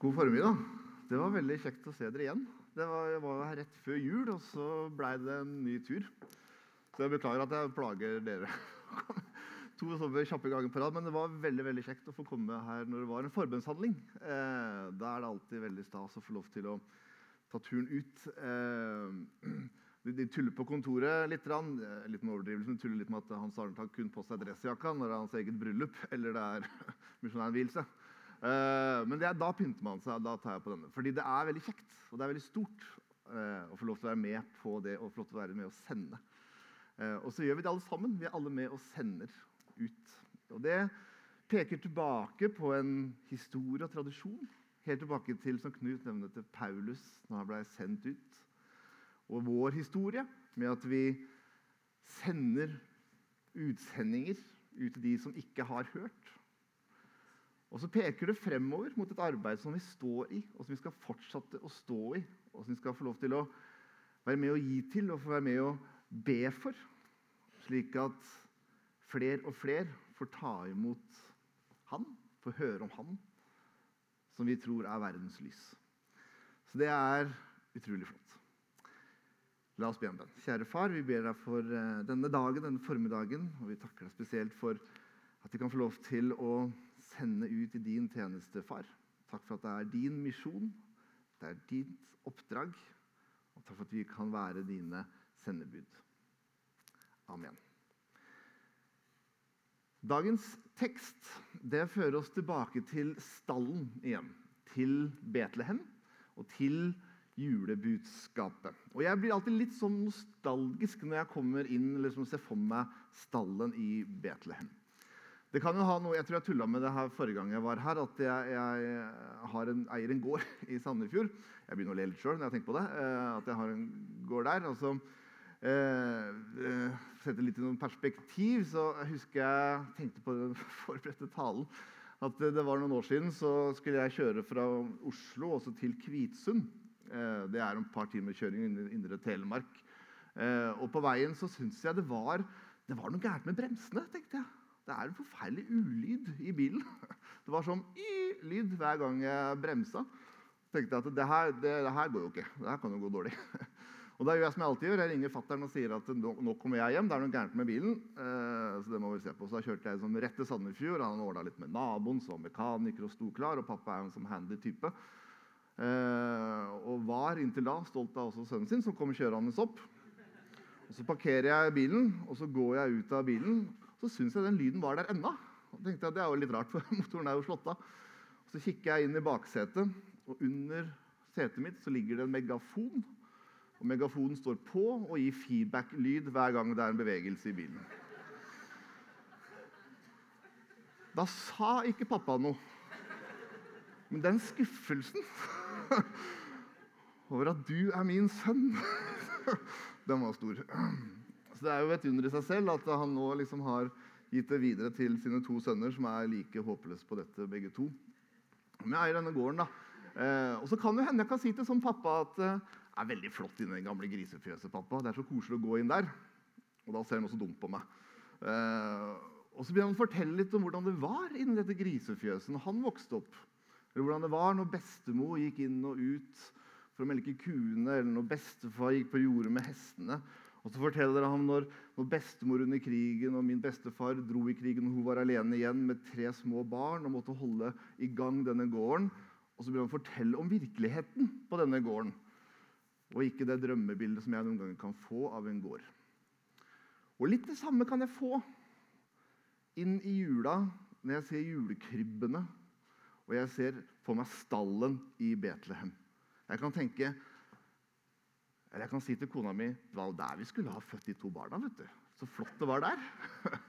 God formiddag. Det var veldig kjekt å se dere igjen. Det var, jeg var her rett før jul, og så blei det en ny tur. Så jeg beklager at jeg plager dere. to sånne kjappe ganger på rad, Men det var veldig veldig kjekt å få komme her når det var en forbønnshandling. Eh, da er det alltid veldig stas å få lov til å ta turen ut. Eh, de, tuller på kontoret litt. Rann. Litt med overdrivelse, de tuller litt med at Hans Arne tar kun på seg dressjakka når det er hans eget bryllup eller det er misjonærvielse. Uh, men er, da pynter man seg. da tar jeg på denne. Fordi det er veldig kjekt og det er veldig stort uh, å få lov til å være med på det og få lov til å være med og sende. Uh, og så gjør vi det alle sammen. Vi er alle med og sender ut. Og det peker tilbake på en historie og tradisjon. Helt tilbake til som Knut nevnte til Paulus når han ble sendt ut. Og vår historie med at vi sender utsendinger ut til de som ikke har hørt. Og så peker det fremover mot et arbeid som vi står i, og som vi skal fortsette å stå i. Og som vi skal få lov til å være med å gi til og få være med å be for. Slik at flere og flere får ta imot Han, får høre om Han, som vi tror er verdens lys. Så det er utrolig flott. La oss be om den. Kjære far, vi ber deg for eh, denne dagen, denne formiddagen. Og vi takker deg spesielt for at vi kan få lov til å sende ut i din tjeneste, far. Takk for at det er din misjon, det er ditt oppdrag. Og takk for at vi kan være dine sendebud. Amen. Dagens tekst det fører oss tilbake til stallen igjen. Til Betlehem og til julebudskapet. Og Jeg blir alltid litt sånn nostalgisk når jeg kommer inn liksom ser for meg stallen i Betlehem. Det kan jo ha noe, Jeg tror jeg tulla med det her forrige gang jeg var her. At jeg, jeg en, eier en gård i Sandefjord. Jeg begynner å le litt sjøl når jeg tenker på det. Eh, at jeg har en gård der. Og så eh, eh sette litt i noen perspektiv, så jeg husker jeg tenkte på den forberedte talen. At det var noen år siden så skulle jeg kjøre fra Oslo også til Kvitsund. Eh, det er en par timer kjøring i indre Telemark. Eh, og på veien så syns jeg det var, det var noe gærent med bremsene. tenkte jeg. Det er en forferdelig ulyd i bilen. Det var sånn y-lyd hver gang jeg bremsa. tenkte jeg at det her, det, det her, går jo ikke. Det her kan jo gå dårlig. Og da gjør Jeg som jeg alltid gjør, jeg ringer fattern og sier at nå, nå, kommer jeg hjem. det er noe gærent med bilen. Eh, så det må vi se på. Så da kjørte jeg liksom rett til Sandefjord. Han ordna litt med naboen, som var mekaniker og sto klar. Og pappa er en sånn handy type. Eh, og var inntil da stolt av også sønnen sin, som kom kjørende opp. Og Så parkerer jeg bilen, og så går jeg ut av bilen så syns jeg den lyden var der ennå. tenkte jeg, Det er jo litt rart, for motoren er jo slått av. Så kikker jeg inn i baksetet, og under setet mitt så ligger det en megafon. Og Megafonen står på og gir feedback-lyd hver gang det er en bevegelse i bilen. Da sa ikke pappa noe. Men den skuffelsen over at du er min sønn, den var stor. Så Det er jo et under i seg selv at han nå liksom har gitt det videre til sine to sønner, som er like håpløse på dette, begge to. Men jeg eier denne gården, da. Eh, og så kan det hende jeg kan si til som pappa at det eh, er veldig flott inni det gamle grisefjøset. pappa. Det er så koselig å gå inn der. Og da ser han også dumt på meg. Eh, og så begynner han å fortelle litt om hvordan det var inni dette grisefjøset når han vokste opp. Eller hvordan det var når bestemor gikk inn og ut for å melke kuene, eller når bestefar gikk på jordet med hestene. Og så forteller han når, når bestemor under krigen og min bestefar dro i krigen og hun var alene igjen med tre små barn og måtte holde i gang denne gården. Og så begynner han å fortelle om virkeligheten på denne gården. Og ikke det drømmebildet som jeg noen ganger kan få av en gård. Og litt det samme kan jeg få inn i jula når jeg ser julekrybbene og jeg ser for meg stallen i Betlehem. Jeg kan tenke eller jeg kan si til kona mi det var der vi skulle ha født de to barna. vet du. Så flott det var der.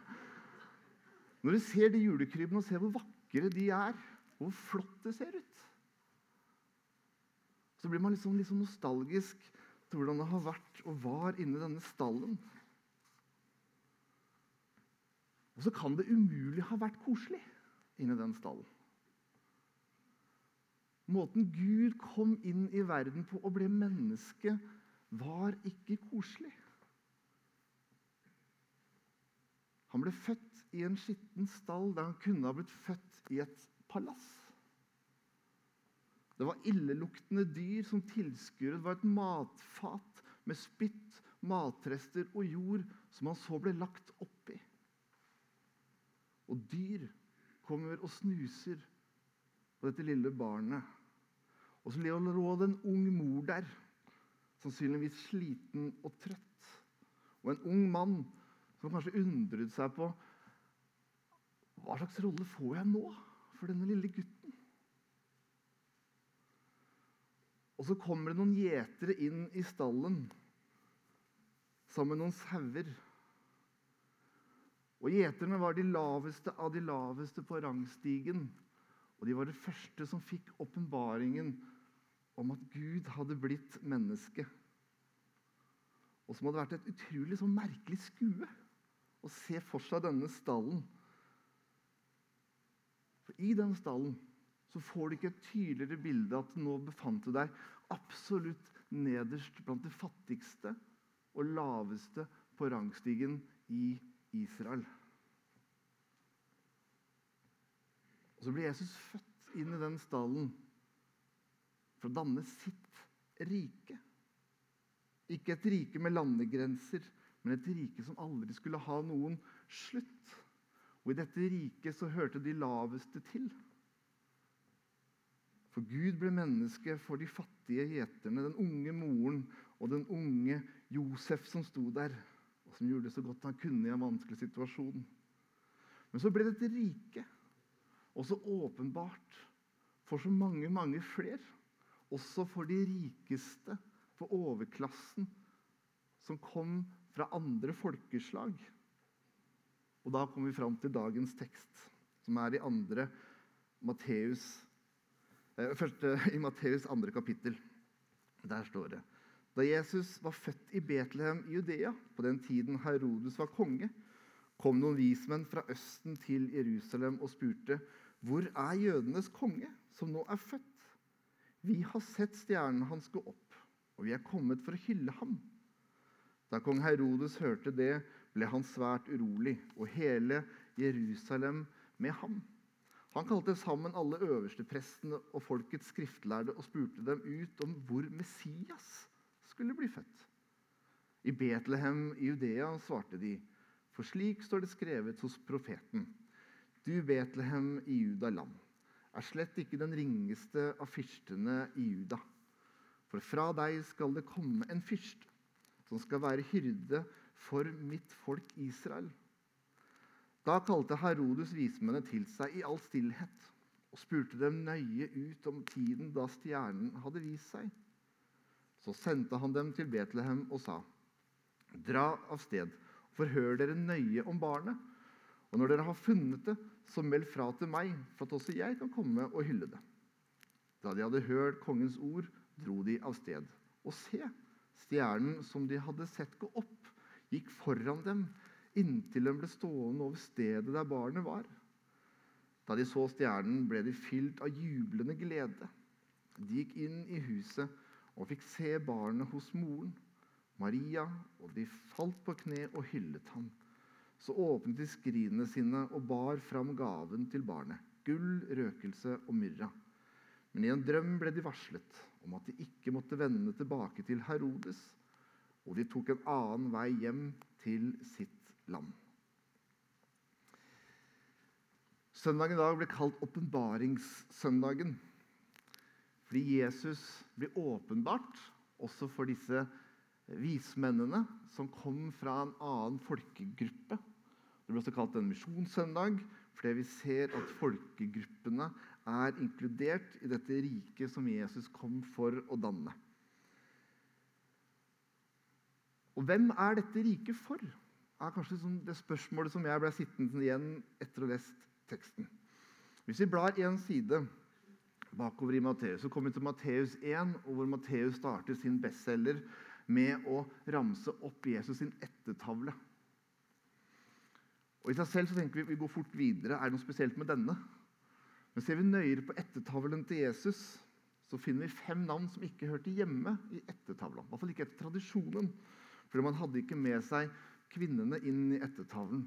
Når du ser de julekrybbene og ser hvor vakre de er, hvor flott det ser ut, så blir man liksom, liksom nostalgisk til hvordan det har vært og var inni denne stallen. Og så kan det umulig ha vært koselig inni den stallen. Måten Gud kom inn i verden på og ble menneske var ikke koselig. Han ble født i en skitten stall der han kunne ha blitt født i et palass. Det var illeluktende dyr som tilskuere. Det var et matfat med spytt, matrester og jord som han så ble lagt oppi. Og dyr kommer og snuser på dette lille barnet. Og så lå det en ung mor der, sannsynligvis sliten og trøtt. Og en ung mann som kanskje undret seg på hva slags rolle får jeg nå for denne lille gutten? Og så kommer det noen gjetere inn i stallen sammen med noen sauer. Og Gjeterne var de laveste av de laveste på rangstigen. Og de var det første som fikk åpenbaringen om at Gud hadde blitt menneske. Og som hadde vært et utrolig så merkelig skue å se for seg denne stallen. For I den stallen så får du ikke et tydeligere bilde at nå befant du deg absolutt nederst blant de fattigste og laveste på rangstigen i Israel. Og Så blir Jesus født inn i den stallen for å danne sitt rike. Ikke et rike med landegrenser, men et rike som aldri skulle ha noen slutt. Og I dette riket så hørte de laveste til. For Gud ble menneske for de fattige gjeterne, den unge moren og den unge Josef som sto der, og som gjorde det så godt han kunne i en vanskelig situasjon. Men så ble dette rike også åpenbart for så mange, mange flere. Også for de rikeste, for overklassen, som kom fra andre folkeslag. Og da kommer vi fram til dagens tekst, som er i andre Matteus Eh, første, I Matteus 2. kapittel. Der står det Da Jesus var født i Betlehem i Judea, på den tiden Herodes var konge, kom noen vismenn fra Østen til Jerusalem og spurte, 'Hvor er jødenes konge, som nå er født?' 'Vi har sett stjernen hans gå opp, og vi er kommet for å hylle ham.' Da kong Herodes hørte det, ble han svært urolig, og hele Jerusalem med ham. Han kalte sammen alle øversteprestene og folkets skriftlærde og spurte dem ut om hvor Messias skulle bli født. I Betlehem i Judea svarte de, for slik står det skrevet hos profeten. Du Betlehem i Judaland er slett ikke den ringeste av fyrstene i Juda. For fra deg skal det komme en fyrst som skal være hyrde for mitt folk Israel. Da kalte Herodes vismennene til seg i all stillhet og spurte dem nøye ut om tiden da stjernen hadde vist seg. Så sendte han dem til Betlehem og sa.: Dra av sted og forhør dere nøye om barnet. Og når dere har funnet det, så meld fra til meg, for at også jeg kan komme og hylle det. Da de hadde hørt kongens ord, dro de av sted. Og se, stjernen som de hadde sett gå opp, gikk foran dem inntil den ble stående over stedet der barnet var. Da de så stjernen, ble de fylt av jublende glede. De gikk inn i huset og fikk se barnet hos moren, Maria, og de falt på kne og hyllet ham. Så åpnet de skrinene sine og bar fram gaven til barnet, gull, røkelse og myrra. Men i en drøm ble de varslet om at de ikke måtte vende tilbake til Herodes, og de tok en annen vei hjem til sitt land. Søndagen i dag ble kalt åpenbaringssøndagen. Fordi Jesus blir åpenbart også for disse vismennene som kom fra en annen folkegruppe. Det blir også kalt en misjonssøndag fordi vi ser at folkegruppene er inkludert i dette riket som Jesus kom for å danne. Og hvem er dette riket for? er kanskje sånn det spørsmålet som jeg ble sittende igjen etter å ha lest teksten. Hvis vi blar én side bakover i Matteus, så kommer vi til Matteus 1, hvor Matteus starter sin bestselger med å ramse opp Jesus sin ettertavle. Og I seg selv så tenker vi vi går fort videre. Er det noe spesielt med denne? Men ser vi nøyere på ettertavlen til Jesus, så finner vi fem navn som ikke hørte hjemme i ettertavla. I hvert fall ikke etter tradisjonen. For man hadde ikke med seg kvinnene inn i ettertavlen.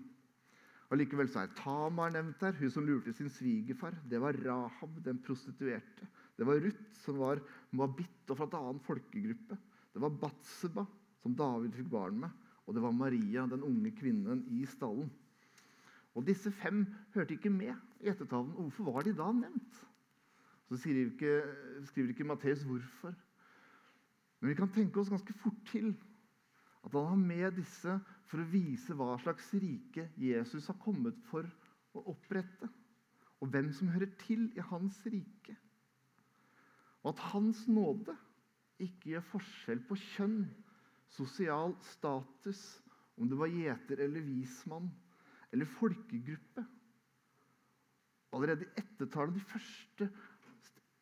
Allikevel så er Tamar nevnt her, hun som lurte sin svigerfar. Det var Rahab, den prostituerte. Det var Ruth, som var moabitt og fra en annen folkegruppe. Det var Batseba, som David fikk barn med. Og det var Maria, den unge kvinnen i stallen. Og Disse fem hørte ikke med i ettertalen. Hvorfor var de da nevnt? Så skriver ikke, skriver ikke Matteus hvorfor. Men vi kan tenke oss ganske fort til at han har med disse for å vise hva slags rike Jesus har kommet for å opprette, og hvem som hører til i hans rike. Og at hans nåde ikke gjør forskjell på kjønn, sosial status, om du var gjeter eller vismann, eller folkegruppe. Allerede i ettertalen, de første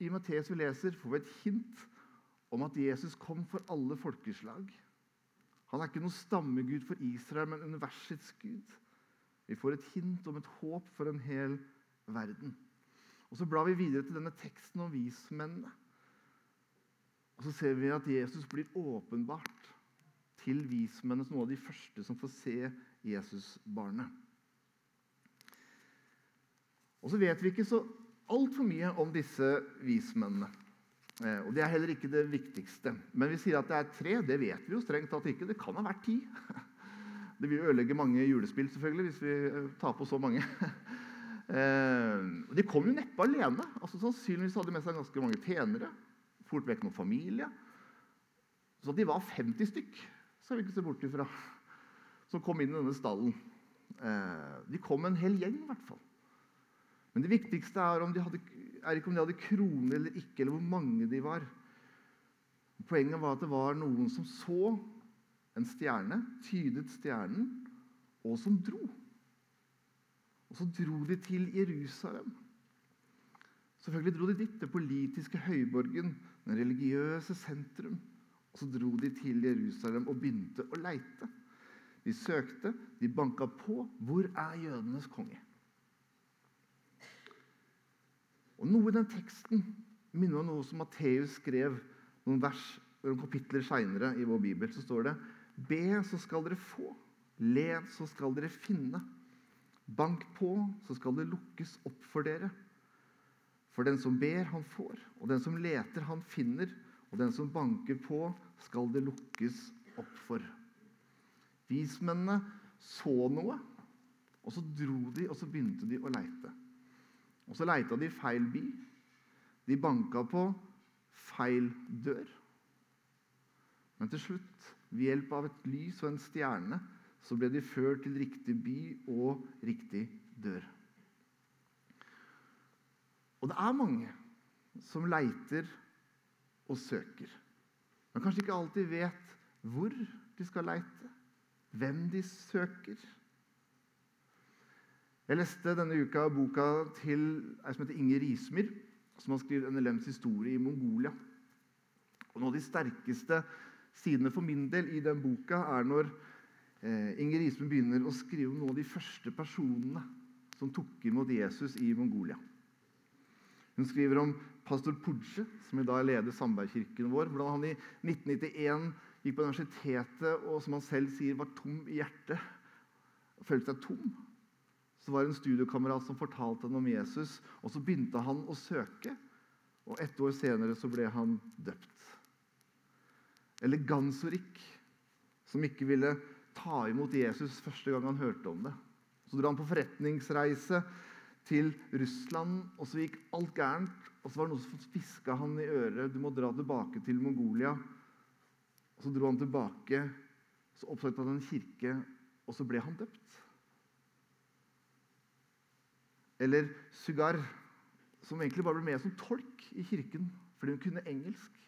i Matteus vi leser, får vi et hint om at Jesus kom for alle folkeslag. Han er ikke noen stammegud for Israel, men universets gud. Vi får et hint om et håp for en hel verden. Og Så blar vi videre til denne teksten om vismennene. Og Så ser vi at Jesus blir åpenbart til vismennene som noen av de første som får se Jesusbarnet. Og så vet vi ikke så altfor mye om disse vismennene. Eh, og Det er heller ikke det viktigste. Men vi sier at det er tre. Det vet vi jo strengt tatt ikke. Det kan ha vært ti. Det vil ødelegge mange julespill selvfølgelig, hvis vi eh, tar på så mange. Eh, de kom jo neppe alene. Altså, sannsynligvis hadde de med seg ganske mange tjenere. Fort vekk noen familie. Så de var 50 stykk, skal vi ikke se bort ifra, som kom inn i denne stallen. De kom en hel gjeng, i hvert fall. Men det viktigste er, de hadde, er, ikke om de hadde kroner eller ikke, eller hvor mange de var. Poenget var at det var noen som så en stjerne, tydet stjernen, og som dro. Og så dro de til Jerusalem. Selvfølgelig dro de dit, den politiske høyborgen, den religiøse sentrum. Og så dro de til Jerusalem og begynte å leite. De søkte, de banka på. Hvor er jødenes konge? Og Noe i den teksten minner om noe som Matteus skrev noen vers noen kapitler seinere i vår bibel. Så står det Be, så skal dere få. Led, så skal dere finne. Bank på, så skal det lukkes opp for dere. For den som ber, han får. Og den som leter, han finner. Og den som banker på, skal det lukkes opp for. Vismennene så noe, og så dro de, og så begynte de å leite. Og så leita de feil by. De banka på feil dør. Men til slutt, ved hjelp av et lys og en stjerne, så ble de ført til riktig by og riktig dør. Og det er mange som leiter og søker, men kanskje ikke alltid vet hvor de skal leite, hvem de søker. Jeg leste denne uka boka til ei som heter Inger Rismyr, som har skrevet NLMs historie i Mongolia. Og Noen av de sterkeste sidene for min del i den boka er når eh, Inger Rismyr begynner å skrive om noen av de første personene som tok imot Jesus i Mongolia. Hun skriver om pastor Pudje, som i dag leder Sandbergkirken vår. Hvordan han i 1991 gikk på universitetet og som han selv sier, var tom i hjertet. Følte seg tom så var det en studiekamerat som fortalte ham om Jesus. og Så begynte han å søke, og ett år senere så ble han døpt. Eller Gansorik, som ikke ville ta imot Jesus første gang han hørte om det. Så dro han på forretningsreise til Russland, og så gikk alt gærent. Og så var det noen som hviska han i øret du må dra tilbake til Mongolia. Og Så dro han tilbake, så oppsøkte han en kirke, og så ble han døpt. Eller Sugar, som egentlig bare ble med som tolk i kirken fordi hun kunne engelsk.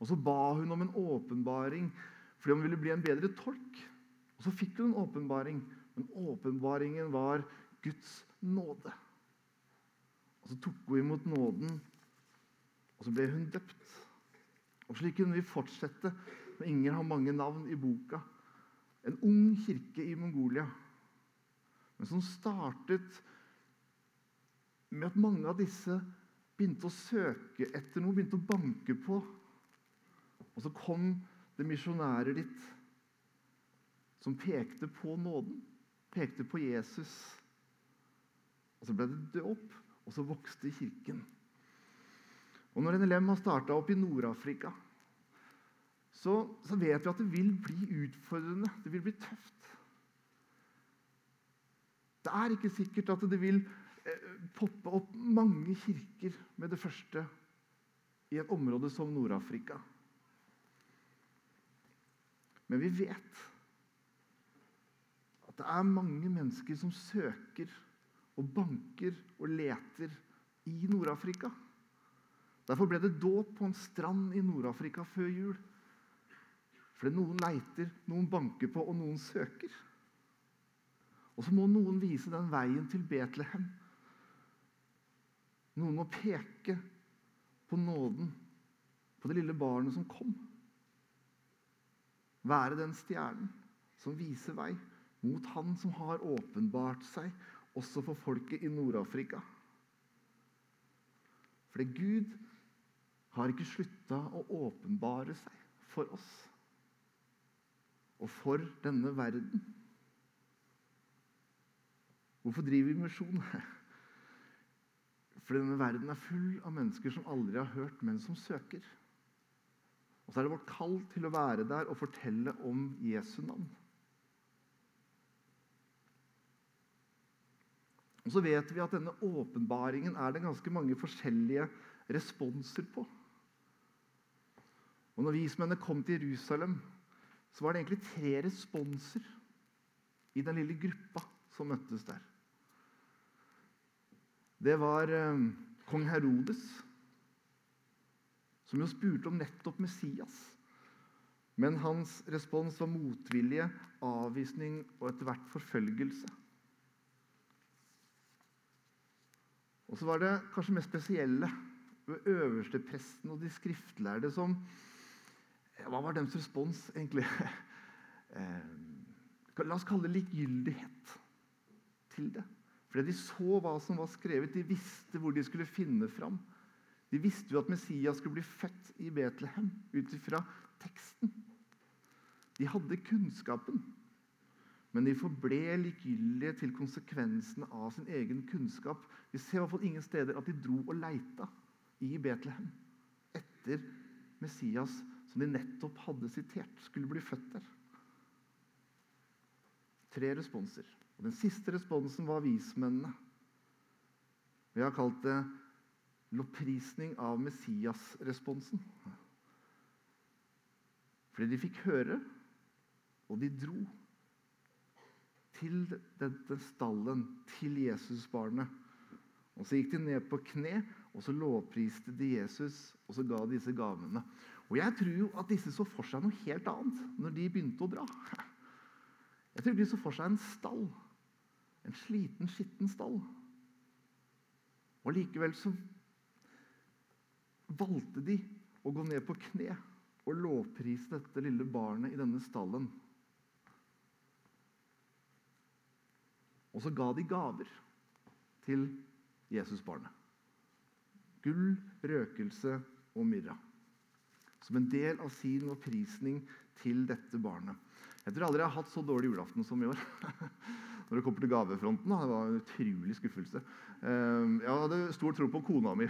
Og Så ba hun om en åpenbaring fordi hun ville bli en bedre tolk. Og Så fikk hun en åpenbaring, men åpenbaringen var Guds nåde. Og Så tok hun imot nåden, og så ble hun døpt. Og Slik kunne vi fortsette. Men Inger har mange navn i boka. En ung kirke i Mongolia, men som startet med at mange av disse begynte å søke etter noe, begynte å banke på. Og så kom det misjonærer dit som pekte på nåden, pekte på Jesus. Og Så ble det dåp, og så vokste kirken. Og når NLM har starta opp i Nord-Afrika, så, så, vet vi at det vil bli utfordrende. Det vil bli tøft. Det er ikke sikkert at det vil poppe opp mange kirker med det første i et område som Nord-Afrika. Men vi vet at det er mange mennesker som søker og banker og leter i Nord-Afrika. Derfor ble det dåp på en strand i Nord-Afrika før jul. Fordi noen leiter, noen banker på, og noen søker. Og så må noen vise den veien til Betlehem. Noen må peke på nåden, på det lille barnet som kom. Være den stjernen som viser vei mot Han som har åpenbart seg også for folket i Nord-Afrika. Fordi Gud har ikke slutta å åpenbare seg for oss og for denne verden. Hvorfor driver vi misjon? Fordi denne verden er full av mennesker som aldri har hørt, men som søker. Og så er det vårt kall til å være der og fortelle om Jesu navn. Og så vet vi at denne åpenbaringen er det ganske mange forskjellige responser på. Og når vismennene kom til Jerusalem, så var det egentlig tre responser i den lille gruppa som møttes der. Det var eh, kong Herodes, som jo spurte om nettopp Messias. Men hans respons var motvilje, avvisning og etter hvert forfølgelse. Og så var det kanskje mest spesielle ved øverstepresten og de skriftlærde som Hva var deres respons, egentlig? Eh, la oss kalle det likegyldighet til det. Fordi de så hva som var skrevet, de visste hvor de skulle finne fram. De visste jo at Messias skulle bli født i Betlehem ut ifra teksten. De hadde kunnskapen. Men de forble likegyldige til konsekvensene av sin egen kunnskap. Vi ser i hvert fall ingen steder at de dro og leita i Betlehem etter Messias, som de nettopp hadde sitert, skulle bli født der. Tre responser. Og Den siste responsen var vismennene. Vi har kalt det lovprisning av Messias-responsen. Fordi de fikk høre, og de dro til denne stallen, til Jesusbarnet. Og Så gikk de ned på kne, og så lovpriste de Jesus, og så ga disse gavene. Og Jeg tror jo at disse så for seg noe helt annet når de begynte å dra. Jeg tror de så for seg en stall. En sliten, skitten stall. Og Likevel så valgte de å gå ned på kne og lovprise dette lille barnet i denne stallen. Og så ga de gaver til Jesusbarnet. Gull, røkelse og myrra. Som en del av sin opprisning til dette barnet. Jeg tror aldri jeg har hatt så dårlig julaften som i år. Når det kommer til gavefronten. Det var en utrolig skuffelse. Ehm, jeg hadde stor tro på kona mi,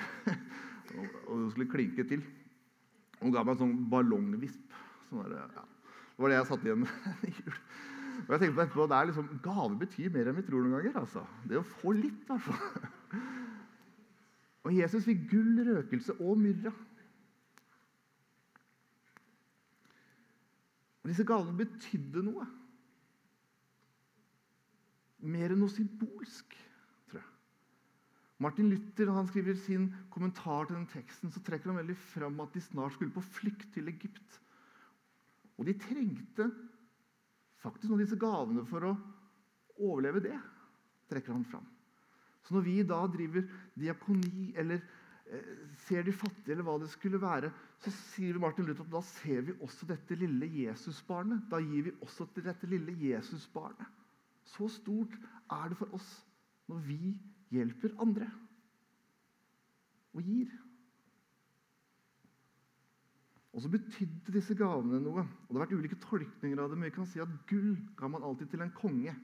og hun skulle klinke til. Hun ga meg en sånn ballongvisp. Sånn der, ja. Det var det jeg satt igjen med i jul. Og jeg tenkte på etterpå, det er liksom, Gave betyr mer enn vi tror noen ganger. altså. Det å få litt, i hvert fall. Og Jesus fikk gull, røkelse og myrra. Og Disse gavene betydde noe. Mer enn noe symbolsk, tror jeg. Martin Luther når han skriver sin kommentar til den teksten, så trekker han veldig fram at de snart skulle på flukt til Egypt. Og de trengte faktisk noen av disse gavene for å overleve det, trekker han fram. Så når vi da driver diakoni eller eh, ser de fattige, eller hva det skulle være, så sier Martin Luther at da ser vi også dette lille Jesusbarnet. Da gir vi også til dette lille Jesusbarnet. Så stort er det for oss når vi hjelper andre og gir. Og så betydde disse gavene noe. Og Det har vært ulike tolkninger av det, men vi kan si at gull ga man alltid til en konge.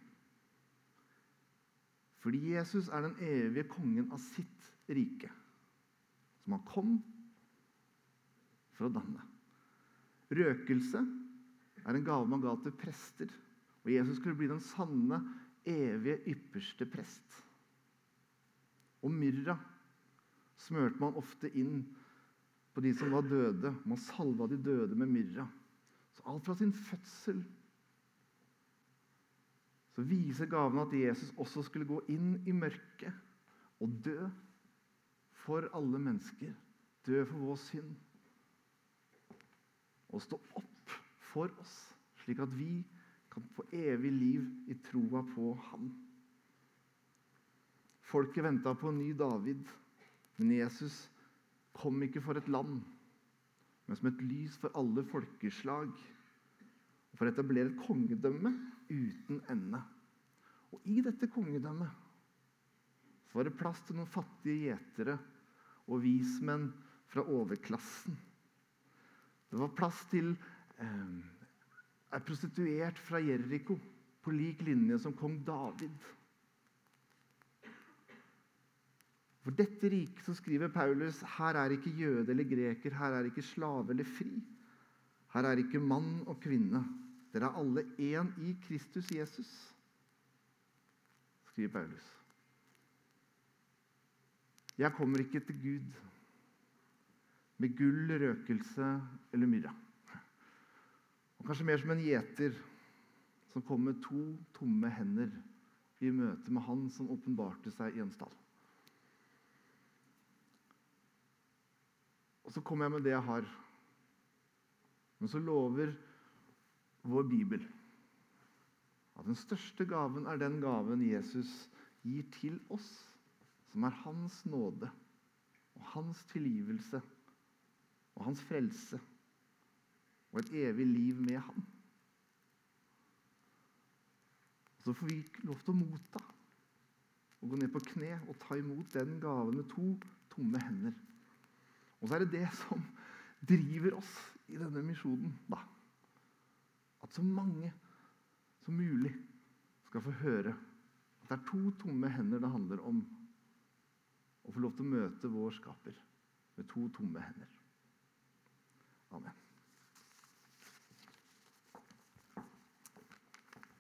Fordi Jesus er den evige kongen av sitt rike. Som han kom for å danne. Røkelse er en gave man ga til prester. Og Jesus skulle bli den sanne, evige, ypperste prest. Og myrra smørte man ofte inn på de som var døde. Man salva de døde med myrra. Så alt fra sin fødsel så viser gavene at Jesus også skulle gå inn i mørket og dø for alle mennesker. Dø for vår synd. Og stå opp for oss, slik at vi kan få evig liv i troa på Han. Folket venta på en ny David, men Jesus kom ikke for et land, men som et lys for alle folkeslag. For å etablere et kongedømme uten ende. Og I dette kongedømmet så var det plass til noen fattige gjetere og vismenn fra overklassen. Det var plass til eh, ei prostituert fra Jeriko på lik linje som kong David. For dette riket så skriver Paulus her er ikke jøde eller greker, her er ikke slave eller fri. Her er ikke mann og kvinne. Dere er alle én i Kristus Jesus, skriver Paulus. Jeg kommer ikke til Gud med gull, røkelse eller myrra. Og kanskje mer som en gjeter som kom med to tomme hender i møte med han som åpenbarte seg i en stall. Og så kommer jeg med det jeg har. Men så lover vår bibel at den største gaven er den gaven Jesus gir til oss, som er hans nåde og hans tilgivelse og hans frelse og et evig liv med ham. Så får vi lov til å motta og gå ned på kne og ta imot den gaven med to tomme hender. Og så er det det som driver oss i denne misjonen. da. At så mange som mulig skal få høre at det er to tomme hender det handler om. Å få lov til å møte vår skaper med to tomme hender. Amen.